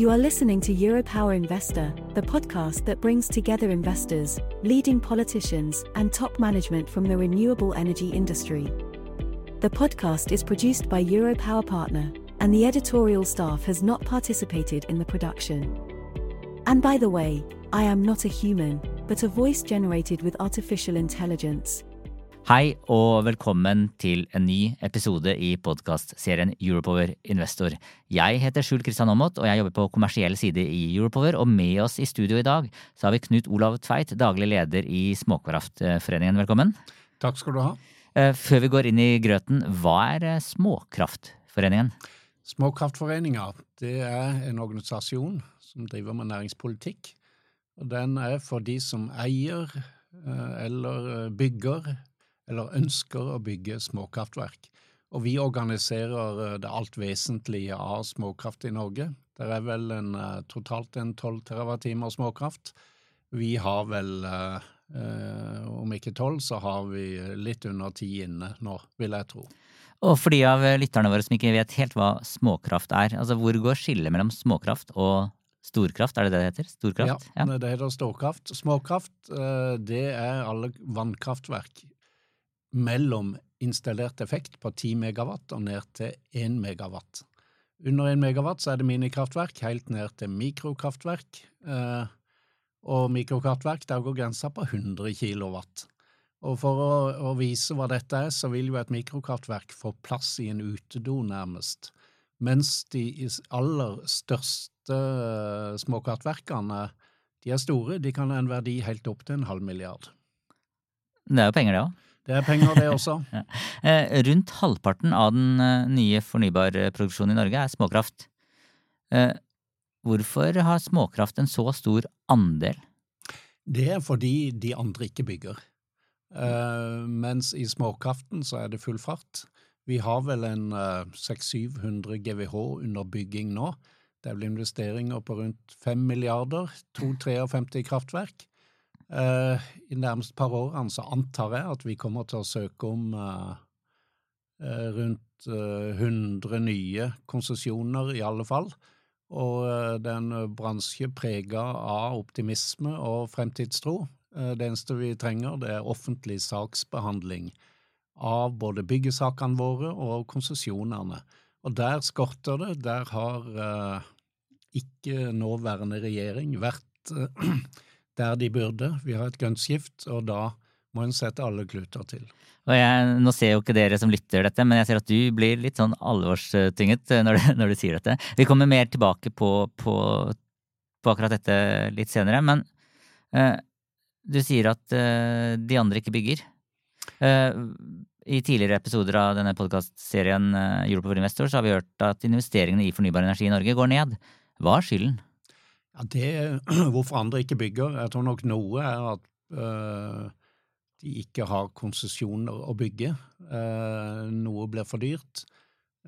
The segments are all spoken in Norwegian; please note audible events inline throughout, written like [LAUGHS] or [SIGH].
You are listening to Europower Investor, the podcast that brings together investors, leading politicians, and top management from the renewable energy industry. The podcast is produced by Europower Partner, and the editorial staff has not participated in the production. And by the way, I am not a human, but a voice generated with artificial intelligence. Hei og velkommen til en ny episode i podkastserien Europower Investor. Jeg heter Skjul Kristian Aamodt, og jeg jobber på kommersiell side i Europower. Og med oss i studio i dag så har vi Knut Olav Tveit, daglig leder i Småkraftforeningen. Velkommen. Takk skal du ha. Eh, før vi går inn i grøten, hva er eh, Småkraftforeningen? Småkraftforeninga det er en organisasjon som driver med næringspolitikk. Og den er for de som eier eh, eller bygger eller ønsker å bygge småkraftverk. Og vi organiserer eh, det alt vesentlige av småkraft i Norge. Det er vel en, eh, totalt en 12 TWh småkraft. Vi har vel, eh, om ikke 12, så har vi litt under 10 inne nå, vil jeg tro. Og for de av lytterne våre som ikke vet helt hva småkraft er, altså hvor går skillet mellom småkraft og storkraft, er det det det heter? Storkraft? Ja, ja. det heter storkraft. Småkraft, det er alle vannkraftverk mellom installert effekt på 10 megawatt og ned til 1 megawatt. Under 1 megawatt så er det minikraftverk, helt ned til mikrokraftverk. Eh, og mikrokraftverk, der går grensa på 100 kilowatt. Og for å, å, vise hva dette er, så vil jo et mikrokraftverk få plass i en utedo, nærmest. Mens de aller største eh, småkraftverkene, de er store, de kan ha en verdi helt opp til en halv milliard. Det er jo penger, det òg. Det er penger, det også. [LAUGHS] eh, rundt halvparten av den eh, nye fornybarproduksjonen i Norge er småkraft. Eh, hvorfor har småkraft en så stor andel? Det er fordi de andre ikke bygger. Eh, mens i småkraften så er det full fart. Vi har vel en 600-700 eh, GWh under bygging nå. Det er vel investeringer på rundt 5 milliarder, 2-53 kraftverk. Uh, I nærmest par årene så antar jeg at vi kommer til å søke om uh, uh, rundt 100 nye konsesjoner, i alle fall. Og det er en bransje prega av optimisme og fremtidstro. Det eneste vi trenger, det er offentlig saksbehandling av både byggesakene våre og konsesjonene. Og der skorter det. Der har ikke nåværende regjering vært der de burde. Vi har et grønt skift, og da må en sette alle kluter til. Og jeg, Nå ser jo ikke dere som lytter dette, men jeg ser at du blir litt sånn alvorstynget når du, [LAUGHS] når du sier dette. Vi kommer mer tilbake på, på, på akkurat dette litt senere, men uh, du sier at uh, de andre ikke bygger. Uh, I tidligere episoder av denne podkastserien Europe for Investor så har vi hørt at investeringene i fornybar energi i Norge går ned. Hva er skylden? Ja, det [CLEARS THROAT] Hvorfor andre ikke bygger? Jeg tror nok noe er at uh, de ikke har konsesjoner å bygge. Uh, noe blir for dyrt.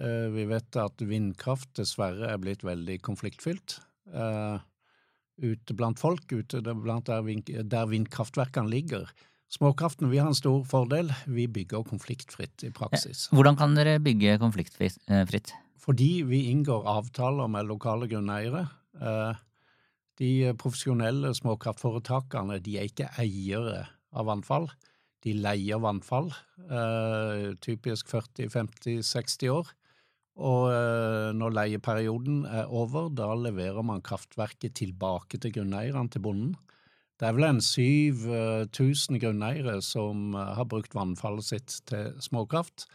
Uh, vi vet at vindkraft dessverre er blitt veldig konfliktfylt ute blant folk, ute blant der, vind, der vindkraftverkene ligger. Småkraften vi har en stor fordel, vi bygger konfliktfritt i praksis. Hvordan kan dere bygge konfliktfritt? Fordi vi inngår avtaler med lokale grunneiere. De profesjonelle småkraftforetakene de er ikke eiere av vannfall. De leier vannfall, eh, typisk 40-50-60 år. Og eh, når leieperioden er over, da leverer man kraftverket tilbake til grunneierne, til bonden. Det er vel en 7000 grunneiere som eh, har brukt vannfallet sitt til småkraft.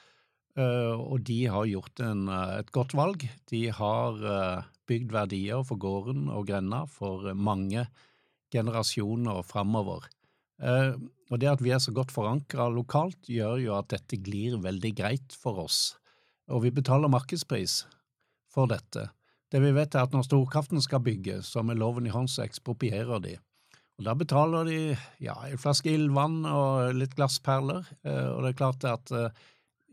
Uh, og de har gjort en, uh, et godt valg. De har uh, bygd verdier for gården og grenda for mange generasjoner framover. og det at vi er så godt forankra lokalt, gjør jo at dette glir veldig greit for oss. Og vi betaler markedspris for dette. Det vi vet er at når storkraften skal bygge, så med loven i hånd så eksproprierer de. Og da betaler de ja, en flaske ildvann og litt glassperler, eh, og det er klart at eh,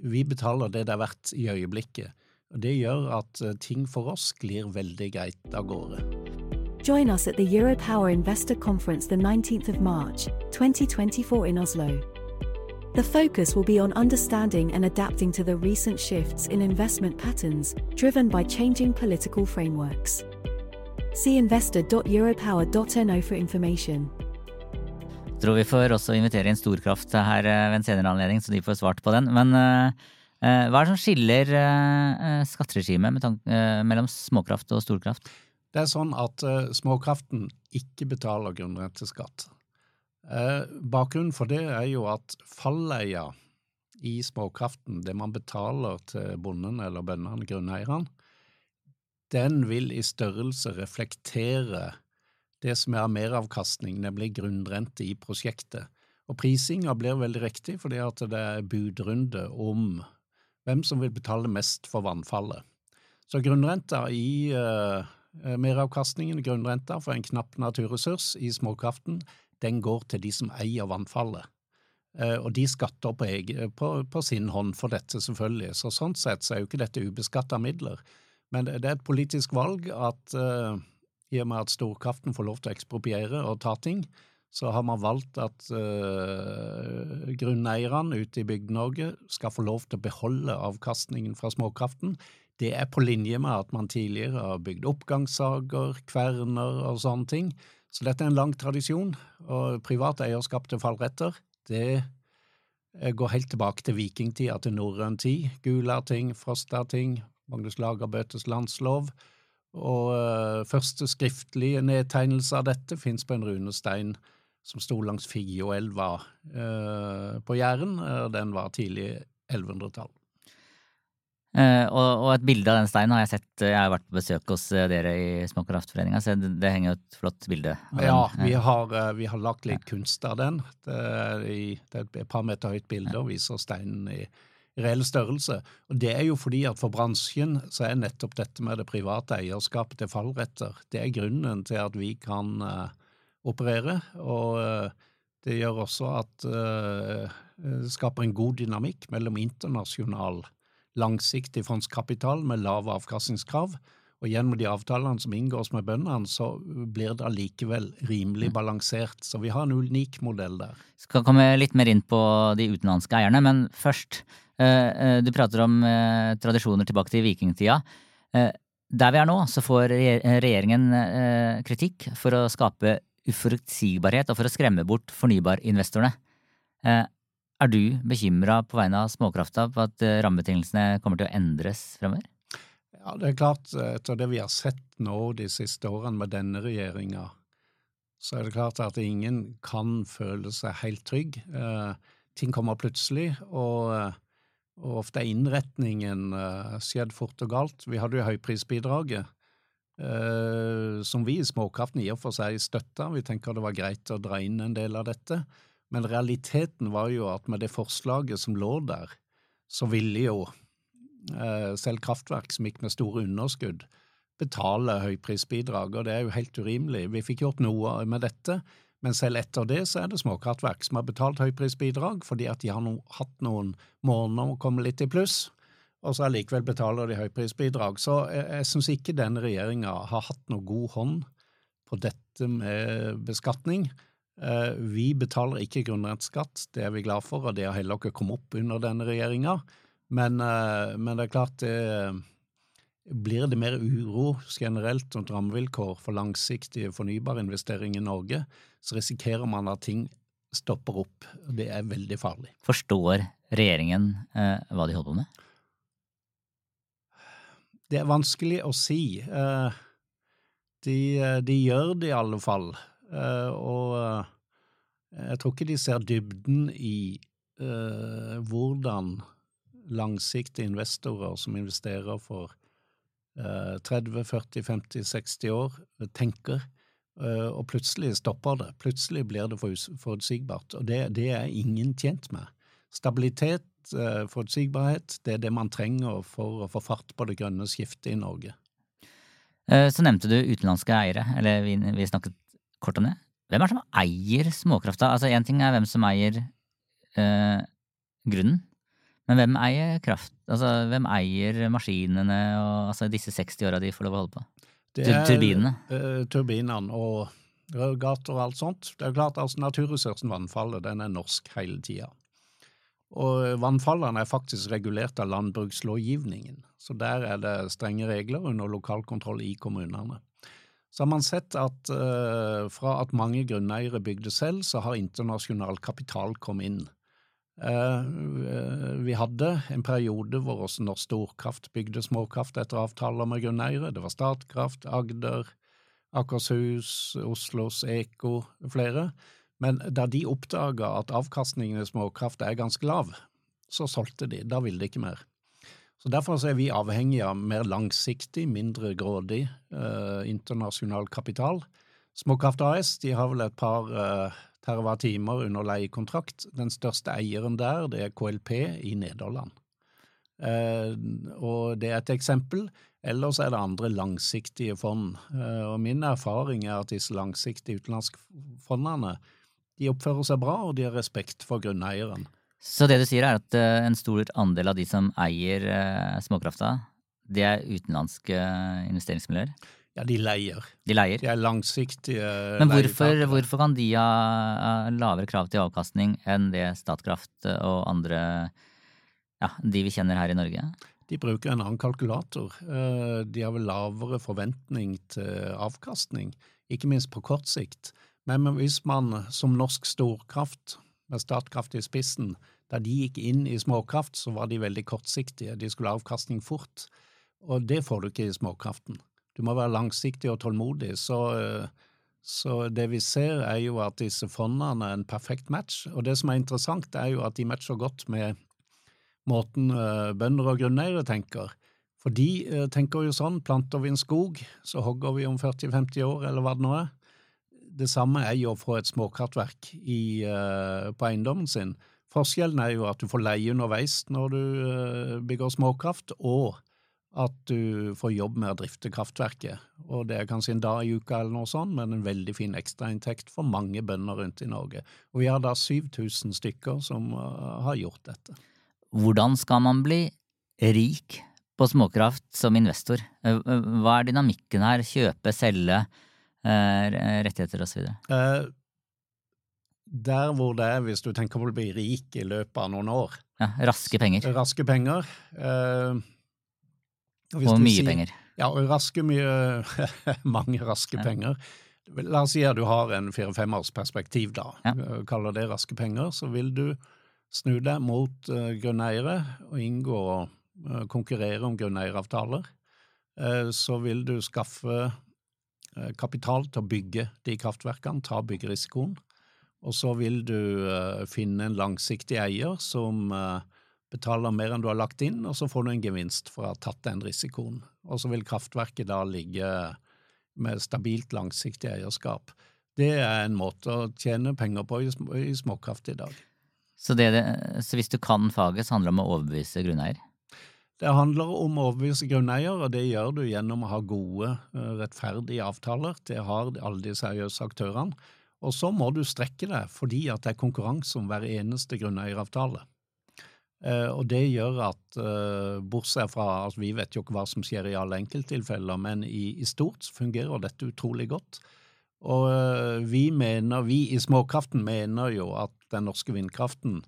vi betaler det det er verdt i øyeblikket. Og det gjør at eh, ting for oss glir veldig greit av gårde. Join us at the Europower Investor Conference the 19th of March, 2024 in Oslo. The focus will be on understanding and adapting to the recent shifts in investment patterns driven by changing political frameworks. See investor.europower.no for information. Tror vi får også invitere inn Storkraft her eh, ved en senere anledning, så de får svart på den. Men eh, eh, hva er det som skiller skatteregimet mellom småkraft og storkraft? Det er sånn at småkraften ikke betaler grunnrenteskatt. Bakgrunnen for det er jo at falleia i småkraften, det man betaler til bonden eller bøndene, grunneierne, den vil i størrelse reflektere det som er av meravkastning, nemlig grunnrente i prosjektet. Og prisinga blir veldig riktig fordi at det er budrunde om hvem som vil betale mest for vannfallet. Så grunnrenta i uh, meravkastningen, grunnrenta for en knapp naturressurs i småkraften, den går til de som eier vannfallet. Uh, og de skatter på, på, på sin hånd for dette, selvfølgelig. Så sånn sett så er jo ikke dette ubeskatta midler. Men det det er et politisk valg at eh, i og med at storkraften får lov til å ekspropriere og ta ting, så har man valgt at uh, grunneierne ute i Bygde-Norge skal få lov til å beholde avkastningen fra småkraften. Det er på linje med at man tidligere har bygd oppgangssager, kverner og sånne ting. Så dette er en lang tradisjon, og privat eierskap til fallretter, det eh, går helt tilbake til vikingtida, til norrøn tid. Gulating, Frostating, Magnus Lagerbøtes landslov. Og eh, første skriftlige nedtegnelse av dette fins på en runestein som sto langs Figgjoelva uh, på Jæren. og Den var tidlig 1100-tall. Uh, og, og et bilde av den steinen har jeg sett. Jeg har vært på besøk hos eh, dere i Småkraftforeninga, så det, det henger jo et flott bilde. av den. Ja, vi har, eh, vi har lagt litt kunst av den. Det er, i, det er et par meter høyt bilde og viser steinen i reell størrelse. Og det er jo fordi at for bransjen så er nettopp dette med det private eierskapet til fallretter, det er grunnen til at vi kan uh, operere. Og uh, det gjør også at eh, det skaper en god dynamikk mellom internasjonal langsiktig fondskapital med lave avkastningskrav. Og gjennom de avtalene som inngås med bøndene, så blir det allikevel rimelig balansert. Så vi har en unik modell der. Skal komme litt mer inn på de utenlandske eierne, men først. eh, eh, Du prater om eh, tradisjoner tilbake til vikingtida. Der vi er nå, så får regjeringen kritikk for å skape uforutsigbarhet og for å skremme bort fornybarinvestorene. Er du bekymra på vegne av småkrafta på at rammebetingelsene kommer til å endres fremover? Ja, det er klart, etter det vi har sett nå de siste årene med denne regjeringa, så er det klart at ingen kan føle seg helt trygg. Eh, ting kommer plutselig, og, eh, og ofte er innretningen eh, skjedd fort og galt. Vi hadde jo høyprisbidraget, eh, som vi i Småkraften i og for seg støtta. Vi tenker det var greit å dra inn en del av dette. Men realiteten var jo at med det forslaget som lå der, så ville jo eh, selv kraftverk som gikk med store underskudd, betale høyprisbidrag, og det er jo helt urimelig. Vi fikk gjort noe med dette, men selv etter det så er det småkraftverk som har betalt høyprisbidrag fordi at de har no, hatt noen måneder å komme litt i pluss, og så allikevel betaler de høyprisbidrag. Så jeg, jeg syns ikke denne regjeringa har hatt noe god hånd på dette med beskatning. Eh, Vi betaler ikke grunnrenteskatt, det er vi glad for, og det har heller ikke kommet opp under denne regjeringa. Men, eh, men det er klart det blir det mer uro generelt rundt rammevilkår for langsiktige fornybarinvesteringer i Norge, så risikerer man at ting stopper opp. Det er veldig farlig. Forstår regjeringen eh, hva de holder på med? Det er vanskelig å si. Eh, De, de gjør det i alle fall. Eh, Og eh, jeg tror ikke de ser dybden i eh, hvordan langsiktige investorer som investerer for eh, 30, 40, 50, 60 år, tenker. Eh, Og plutselig stopper det. Plutselig blir det forutsigbart. Og det, det er ingen tjent med. Stabilitet, eh, forutsigbarhet, det er det man trenger for å få fart på det grønne skiftet i Norge. Eh, Så nevnte du utenlandske eiere, eller vi, vi snakket kort om det. Hvem er det som eier småkrafta? Altså, Én ting er hvem som eier eh, grunnen, men hvem eier kraft? Altså, hvem eier maskinene og altså, disse 60 åra de får lov å holde på? Det er, turbinene. Uh, turbinene og rørgater og alt sånt. Det er klart altså Naturressursen vannfallet den er norsk hele tida. Og vannfallene er faktisk regulert av landbrukslovgivningen, så der er det strenge regler under lokalkontroll i kommunene. Så har man sett at uh, fra at mange grunneiere bygde selv, så har internasjonal kapital kommet inn. Eh, vi hadde en periode hvor også Norsk Storkraft bygde småkraft etter avtaler med grunneiere. Det var Statkraft, Agder, Akershus, Oslos Eko, flere. Men da de oppdaga at avkastningen i småkraft er ganske lav, så solgte de. Da ville de ikke mer. Så Derfor er vi avhengig av mer langsiktig, mindre grådig eh, internasjonal kapital. Småkraft AS de har vel et par eh, terawattimer under leiekontrakt. Den største eieren der det er KLP i Nederland. Eh, og det er et eksempel. Ellers er det andre langsiktige fond. Eh, og min erfaring er at disse langsiktige utenlandske fondene de oppfører seg bra, og de har respekt for grunneieren. Så det du sier er at eh, en stor andel av de som eier eh, småkrafta, det er utenlandske investeringsmiljøer? Ja, de leier. De leier? De er langsiktige Men hvorfor, hvorfor kan de ha lavere krav til avkastning enn det Statkraft og andre, ja, de vi kjenner her i Norge? De bruker en annen kalkulator. Eh, De har vel lavere forventning til avkastning, ikke minst på kort sikt. Men hvis man som norsk storkraft, med Statkraft i spissen, da de gikk inn i småkraft, så var de veldig kortsiktige. De skulle ha avkastning fort, og det får du ikke i småkraften. Du må være langsiktig og tålmodig. Så, eh, så det vi ser, er jo at disse fondene er en perfekt match. Og det som er interessant, er jo at de matcher godt med måten eh, bønder og grunneiere tenker. For de eh, tenker jo sånn, planter vi en skog, så hogger vi om 40-50 år, eller hva det nå er. Det samme er jo å få et småkraftverk i, på eiendommen sin. Forskjellen er jo at du får leie underveis når du bygger småkraft, og at du får jobb med å drifte kraftverket. Og det er kanskje en dag i uka eller noe sånt, men en veldig fin ekstrainntekt for mange bønder rundt i Norge. Og vi har da 7000 stykker som eh, har gjort dette. Hvordan skal man bli rik på småkraft som investor? Eh, eh, Hva er dynamikken her? Kjøpe, selge, rettigheter osv.? Der hvor det er, hvis du tenker på å bli rik i løpet av noen år, Ja, raske penger. raske penger eh, hvis Og mye sier- penger. Ja, og raske mye [LAUGHS] Mange raske Ja. penger. La oss si at du har en fire-fem års perspektiv, da. Ja. Eh, Kaller det raske penger. Så vil du snu deg mot uh, grunneiere og inngå uh, konkurrere om grunneieravtaler. Uh, så vil du skaffe uh, kapital til å bygge de kraftverkene, ta byggerisikoen. Og så vil du eh, finne en langsiktig eier som eh, betaler mer enn du har lagt inn, og så får du en gevinst for å ha tatt den risikoen. Og så vil kraftverket da ligge med stabilt, langsiktig eierskap. Det er en måte å tjene penger på i, småkraft i dag. Så, det, så hvis du kan faget, så handler det om å overbevise grunneier? Det handler om å overbevise grunneier, og det gjør du gjennom å ha gode, eh, rettferdige avtaler. Det har alle de seriøse aktørene. Og så må du strekke deg, fordi at det er konkurranse om hver eneste grunneieravtale. Eh, Og det gjør at, eh, bortsett fra at vi vet jo ikke hva som skjer i alle enkelttilfeller, men i, i stort fungerer dette utrolig godt. Og eh, vi mener, vi i Småkraften mener jo at den norske vindkraften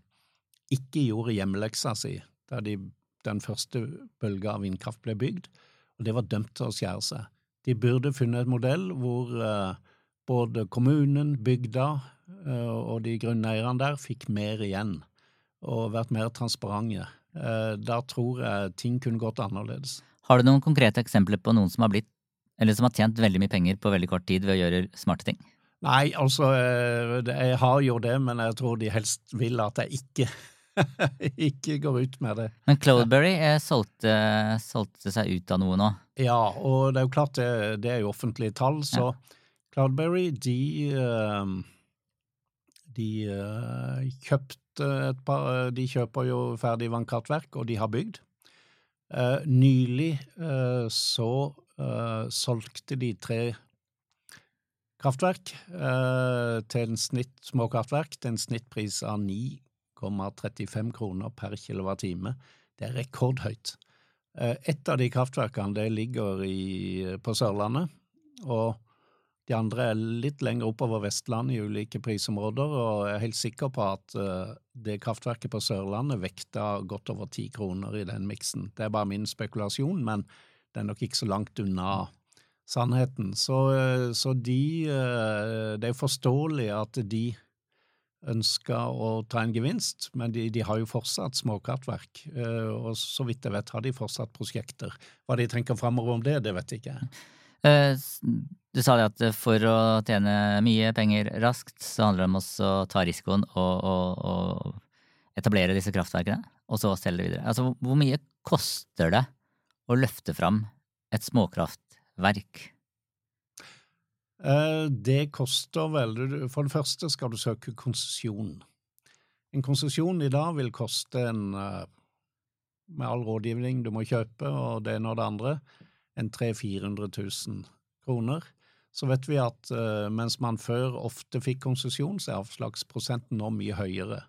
ikke gjorde hjemmeleksa si da de, den første bølga av vindkraft ble bygd, og det var dømt til å skjære seg. De burde funnet et modell hvor både kommunen, bygda og de grunneierne der fikk mer igjen, og vært mer transparente. Der da tror jeg ting kunne gått annerledes. Har du noen konkrete eksempler på noen som har blitt eller som har tjent veldig mye penger på veldig kort tid ved å gjøre smarte ting? Nei, altså, eh, jeg har jo det, men jeg tror de helst vil at jeg ikke, [LAUGHS] ikke går ut med det. Men Cloudberry eh, solgte, solgte seg ut av noe nå. Ja, og det er jo klart det, det er jo offentlige tall, så Cloudberry, de eh, de eh, et par De kjøper jo ferdig vannkraftverk, og de har bygd. Eh, Nylig eh, så eh, solgte de tre kraftverk eh, til en snitt småkraftverk til en snittpris av 9,35 kroner per kilowattime. Det er rekordhøyt. Eh, et av de kraftverkene det ligger i, på Sørlandet, og de andre er litt lenger oppover Vestlandet i ulike prisområder, og jeg er helt sikker på at uh, det kraftverket på Sørlandet vekta godt over ti kroner i den miksen. Det er bare min spekulasjon, men det er nok ikke så langt unna sannheten. Så, uh, så de uh, Det er forståelig at de ønsker å ta en gevinst, men de, de har jo fortsatt småkraftverk, og så vidt jeg vet har de fortsatt prosjekter. Hva de tenker framover om det, det vet jeg ikke. Eh, du sa det at for å tjene mye penger raskt, så handler det om å ta risikoen og, og, og etablere disse kraftverkene, og så selge det videre. Altså, hvor mye koster det å løfte fram et småkraftverk? Eh, det koster vel For det første skal du søke konsesjon. En konsesjon i dag vil koste en, eh, med all rådgivning du må kjøpe, og det ene og det andre, enn 300 000-400 000 kroner. Så vet vi at uh, mens man før ofte fikk konsesjon, så er avslagsprosenten nå mye høyere.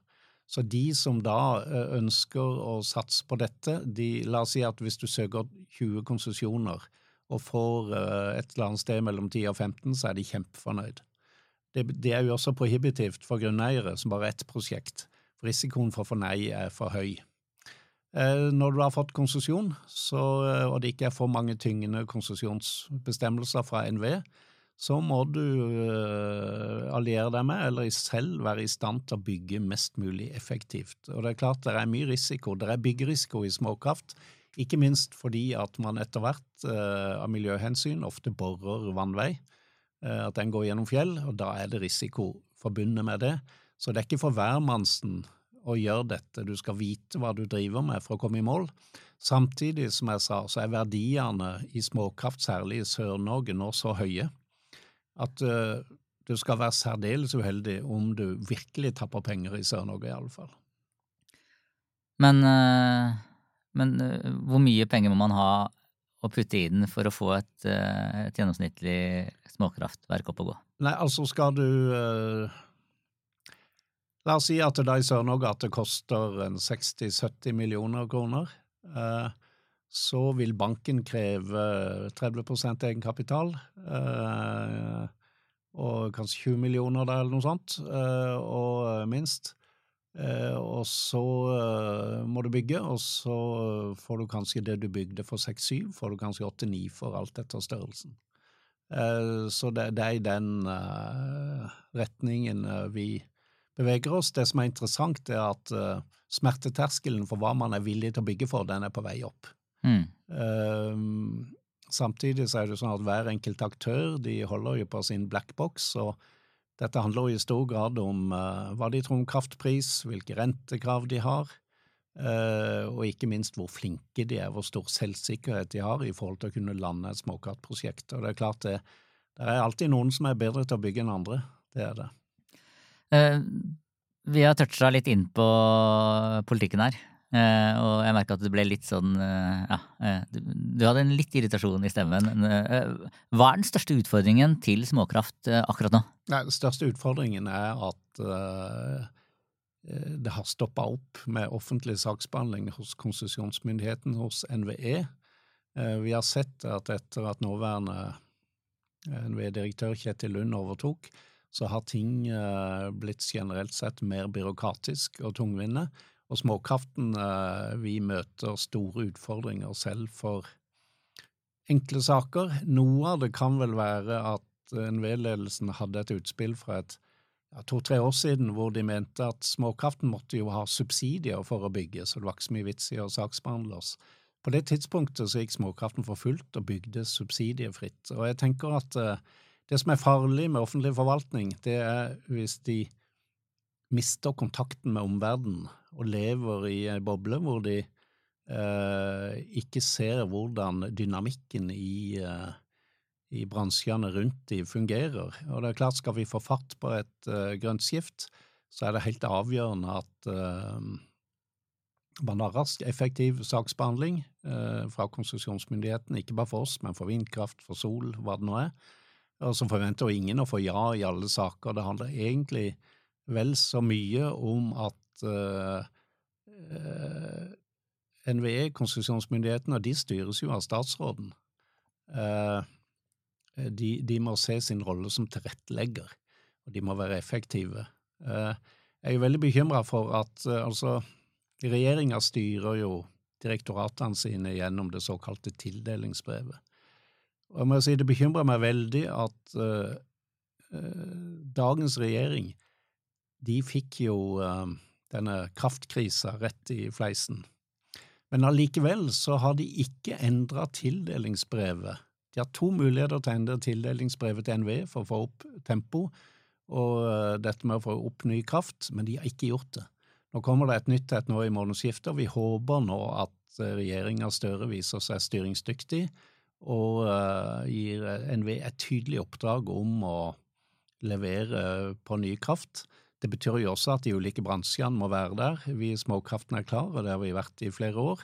Så de som da uh, ønsker å satse på dette, de, la oss si at hvis du søker 20 konsesjoner og får uh, et eller annet sted mellom 10 og 15, så er de kjempefornøyd. Det, det er jo også prohibitivt for grunneiere som bare har ett prosjekt. For risikoen for å få nei er for høy. Eh, når du har fått konsesjon, eh, og det ikke er for mange tyngende konsesjonsbestemmelser fra NVE, så må du eh, alliere deg med, eller selv være i stand til å bygge mest mulig effektivt. Og det er klart det er mye risiko. Det er byggerisiko i småkraft, ikke minst fordi at man etter hvert av miljøhensyn ofte borer vannvei, at den går gjennom fjell, og da er det risiko forbundet med det. Så det er ikke for hvermannsen å gjøre dette. Du skal vite hva du driver med for å komme i mål. Samtidig, som jeg sa, så er verdiene i småkraft, særlig i Sør-Norge, nå så høye at uh, du skal være særdeles uheldig om du virkelig tapper penger i Sør-Norge, i alle fall. Men, uh, men uh, hvor mye penger må man ha å putte i den for å få et, et gjennomsnittlig småkraftverk opp å gå? Nei, altså skal du La oss si at da i Sør-Norge at det koster 60-70 millioner kroner. Eh, så vil banken kreve 30% egenkapital, eh, og kanskje 20 millioner der, eller noe sånt, eh, og minst. Og så må du bygge, og så får du kanskje det du bygde for 6-7, får du kanskje 8-9 for alt etter størrelsen. Så det, er i den retningen vi beveger oss. Det som er interessant, er at uh, smerteterskelen for hva man er villig til å bygge for, den er på vei opp. Mm. Uh, samtidig så er det sånn at hver enkelt aktør de holder jo på sin blackbox, og dette handler jo i stor grad om uh, hva de tror om kraftpris, hvilke rentekrav de har, og ikke minst hvor flinke de er, hvor stor selvsikkerhet de har i forhold til å kunne lande et småkraftprosjekt. Og det er klart det, det er alltid noen som er bedre til å bygge enn andre. Det er det. Eh, vi har toucha litt inn på politikken her. Uh, og jeg merka at det ble litt sånn uh, Ja, du, hadde en litt irritasjon i stemmen. hva er den største utfordringen til småkraft akkurat nå? Nei, Den største utfordringen er at det har stoppa opp med offentlig saksbehandling hos konsesjonsmyndigheten hos NVE. vi har sett at etter at nåværende NVE-direktør Kjetil Lund overtok, så har ting uh, blitt generelt sett mer byråkratisk og tungvinte. Og småkraften uh, vi møter store utfordringer selv for enkle saker. Noe av det kan vel være at NVE-ledelsen hadde et utspill fra et ja, to-tre år siden hvor de mente at småkraften måtte jo ha subsidier for å bygge, så det var ikke så mye vits i å saksbehandle oss. På det tidspunktet så gikk småkraften for fullt og bygde subsidiefritt. Og jeg tenker at uh, det som er farlig med offentlig forvaltning, det er hvis de mister kontakten med omverdenen og lever i ei boble hvor de eh, ikke ser hvordan dynamikken i, eh, i bransjene rundt de fungerer. Og det er klart, skal vi få fatt på et eh, grønt skift, så er det helt avgjørende at eh, man har rask, effektiv saksbehandling eh, fra konsesjonsmyndighetene, ikke bare for oss, men for vindkraft, for sol, hva det nå er. Og så forventer ingen å få ja i alle saker. Det handler egentlig vel så mye om at uh, uh, NVE, konsesjonsmyndighetene, de styres jo av statsråden. Uh, de, de, må se sin rolle som tilrettelegger, og de må være effektive. Jeg er jo veldig bekymra for at altså, regjeringa styrer jo direktoratene sine gjennom det såkalte tildelingsbrevet. Og jeg må si det bekymrer meg veldig at uh, dagens regjering de fikk jo uh, denne kraftkrisa rett i fleisen. Men allikevel så har de ikke endra tildelingsbrevet. De har to muligheter til å endre tildelingsbrevet til NVE for å få opp tempo og dette med å få opp ny kraft, men de har ikke gjort det. Nå kommer det et nytt et nå i månedsskiftet, og vi håper nå at regjeringa Støre viser seg styringsdyktig og uh, gir NVE et tydelig oppdrag om å levere på ny kraft. Det betyr jo også at de ulike bransjene må være der. Vi i Småkraften er klar, og det har vi vært i flere år.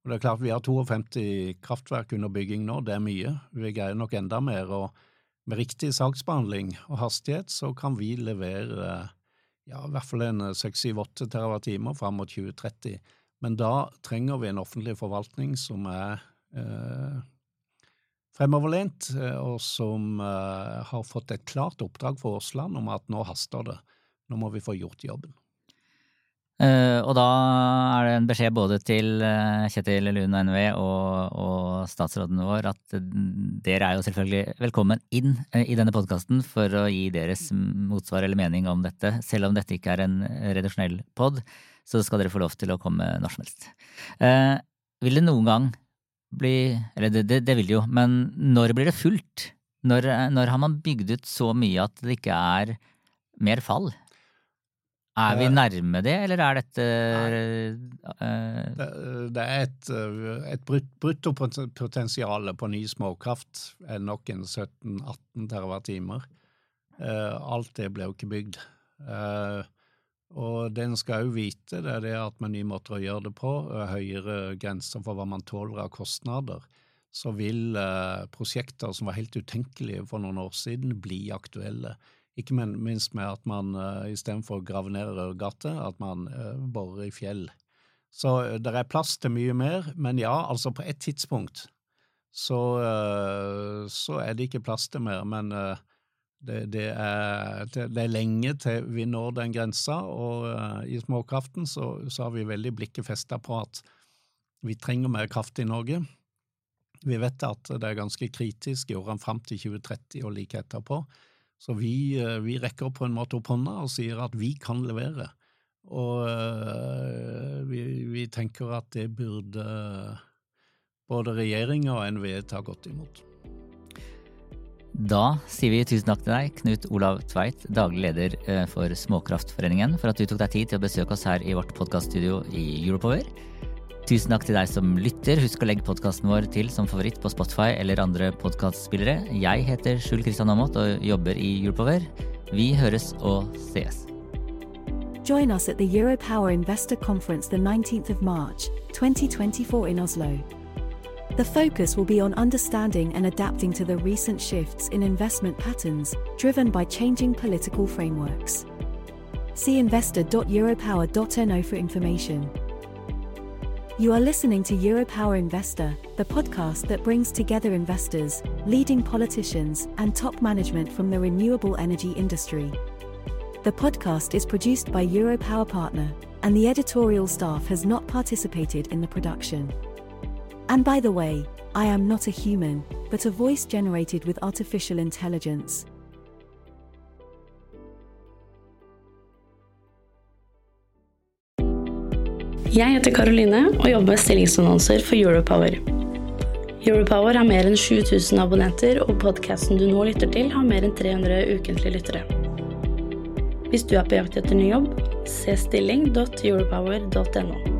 Og det er klart Vi har 52 kraftverk under bygging nå, det er mye. Vi greier nok enda mer. og Med riktig saksbehandling og hastighet så kan vi levere ja, i hvert fall en 6-7-8 TWh fram mot 2030. Men da trenger vi en offentlig forvaltning som er eh, fremoverlent, eh, og som uh, har fått et klart oppdrag for Åsland om at nå haster det. Nå må vi få gjort jobben. Uh, og da er det en beskjed både til uh, Kjetil Lund og NVE og, og, statsråden vår at dere er jo selvfølgelig velkommen inn i denne podkasten for å gi deres motsvar eller mening om dette. Selv om dette ikke er en redaksjonell pod, så skal dere få lov til å komme når som helst. vil det noen gang bli Eller det, det, det, vil det jo, men når blir det fullt? Når, når, har man bygd ut så mye at det ikke er mer fall? Er vi eh, nærme det, eller er dette uh, det, det, er et, et bruttopotensial på ny småkraft er nok en 17-18 TWh. Uh, alt det ble jo ikke bygd. Uh, og det en skal òg vite det er det at med nye måter å gjøre det på, høyere grenser for hva man tåler av kostnader, så vil eh, prosjekter som var helt utenkelige for noen år siden, bli aktuelle. Ikke minst med at man eh, istedenfor å grave ned rørgater, at man eh, borer i fjell. Så det er plass til mye mer, men ja, altså på et tidspunkt så, så er det ikke plass til mer. Men det, det, er, det, er, lenge til vi når den grensa, og uh, i småkraften så, så, har vi veldig blikket festa på at vi trenger mer kraft i Norge. Vi vet at det er ganske kritisk i årene fram til 2030 og like etterpå. Så vi, uh, vi, rekker på en måte opp hånda og sier at vi kan levere. Og uh, vi, vi, tenker at det burde både regjeringa og NVE ta godt imot. Da sier vi tusen takk til deg, Knut Olav Tveit, daglig leder eh, for Småkraftforeningen, for at du tok deg tid til å besøke oss her i vårt podkaststudio i Europower. Tusen takk til deg som lytter. Husk å legge podkasten vår til som favoritt på Spotify eller andre podkastspillere. Jeg heter Skjul Kristian Aamodt og jobber i Europower. Vi høres og sees. Join us at the Europower Investor Conference the 19th of March, 2024 in Oslo. The focus will be on understanding and adapting to the recent shifts in investment patterns, driven by changing political frameworks. See investor.europower.no for information. You are listening to Europower Investor, the podcast that brings together investors, leading politicians, and top management from the renewable energy industry. The podcast is produced by Europower Partner, and the editorial staff has not participated in the production. And by the way, I am not a human, but a voice generated with artificial intelligence. Jeg heter Karoline og jobber med stillingsannonser for Europower. Europower har mer enn 7000 abonnenter, og podkasten du nå lytter til, har mer enn 300 ukentlige lyttere. Hvis du er på jakt etter ny jobb, se stilling.europower.no.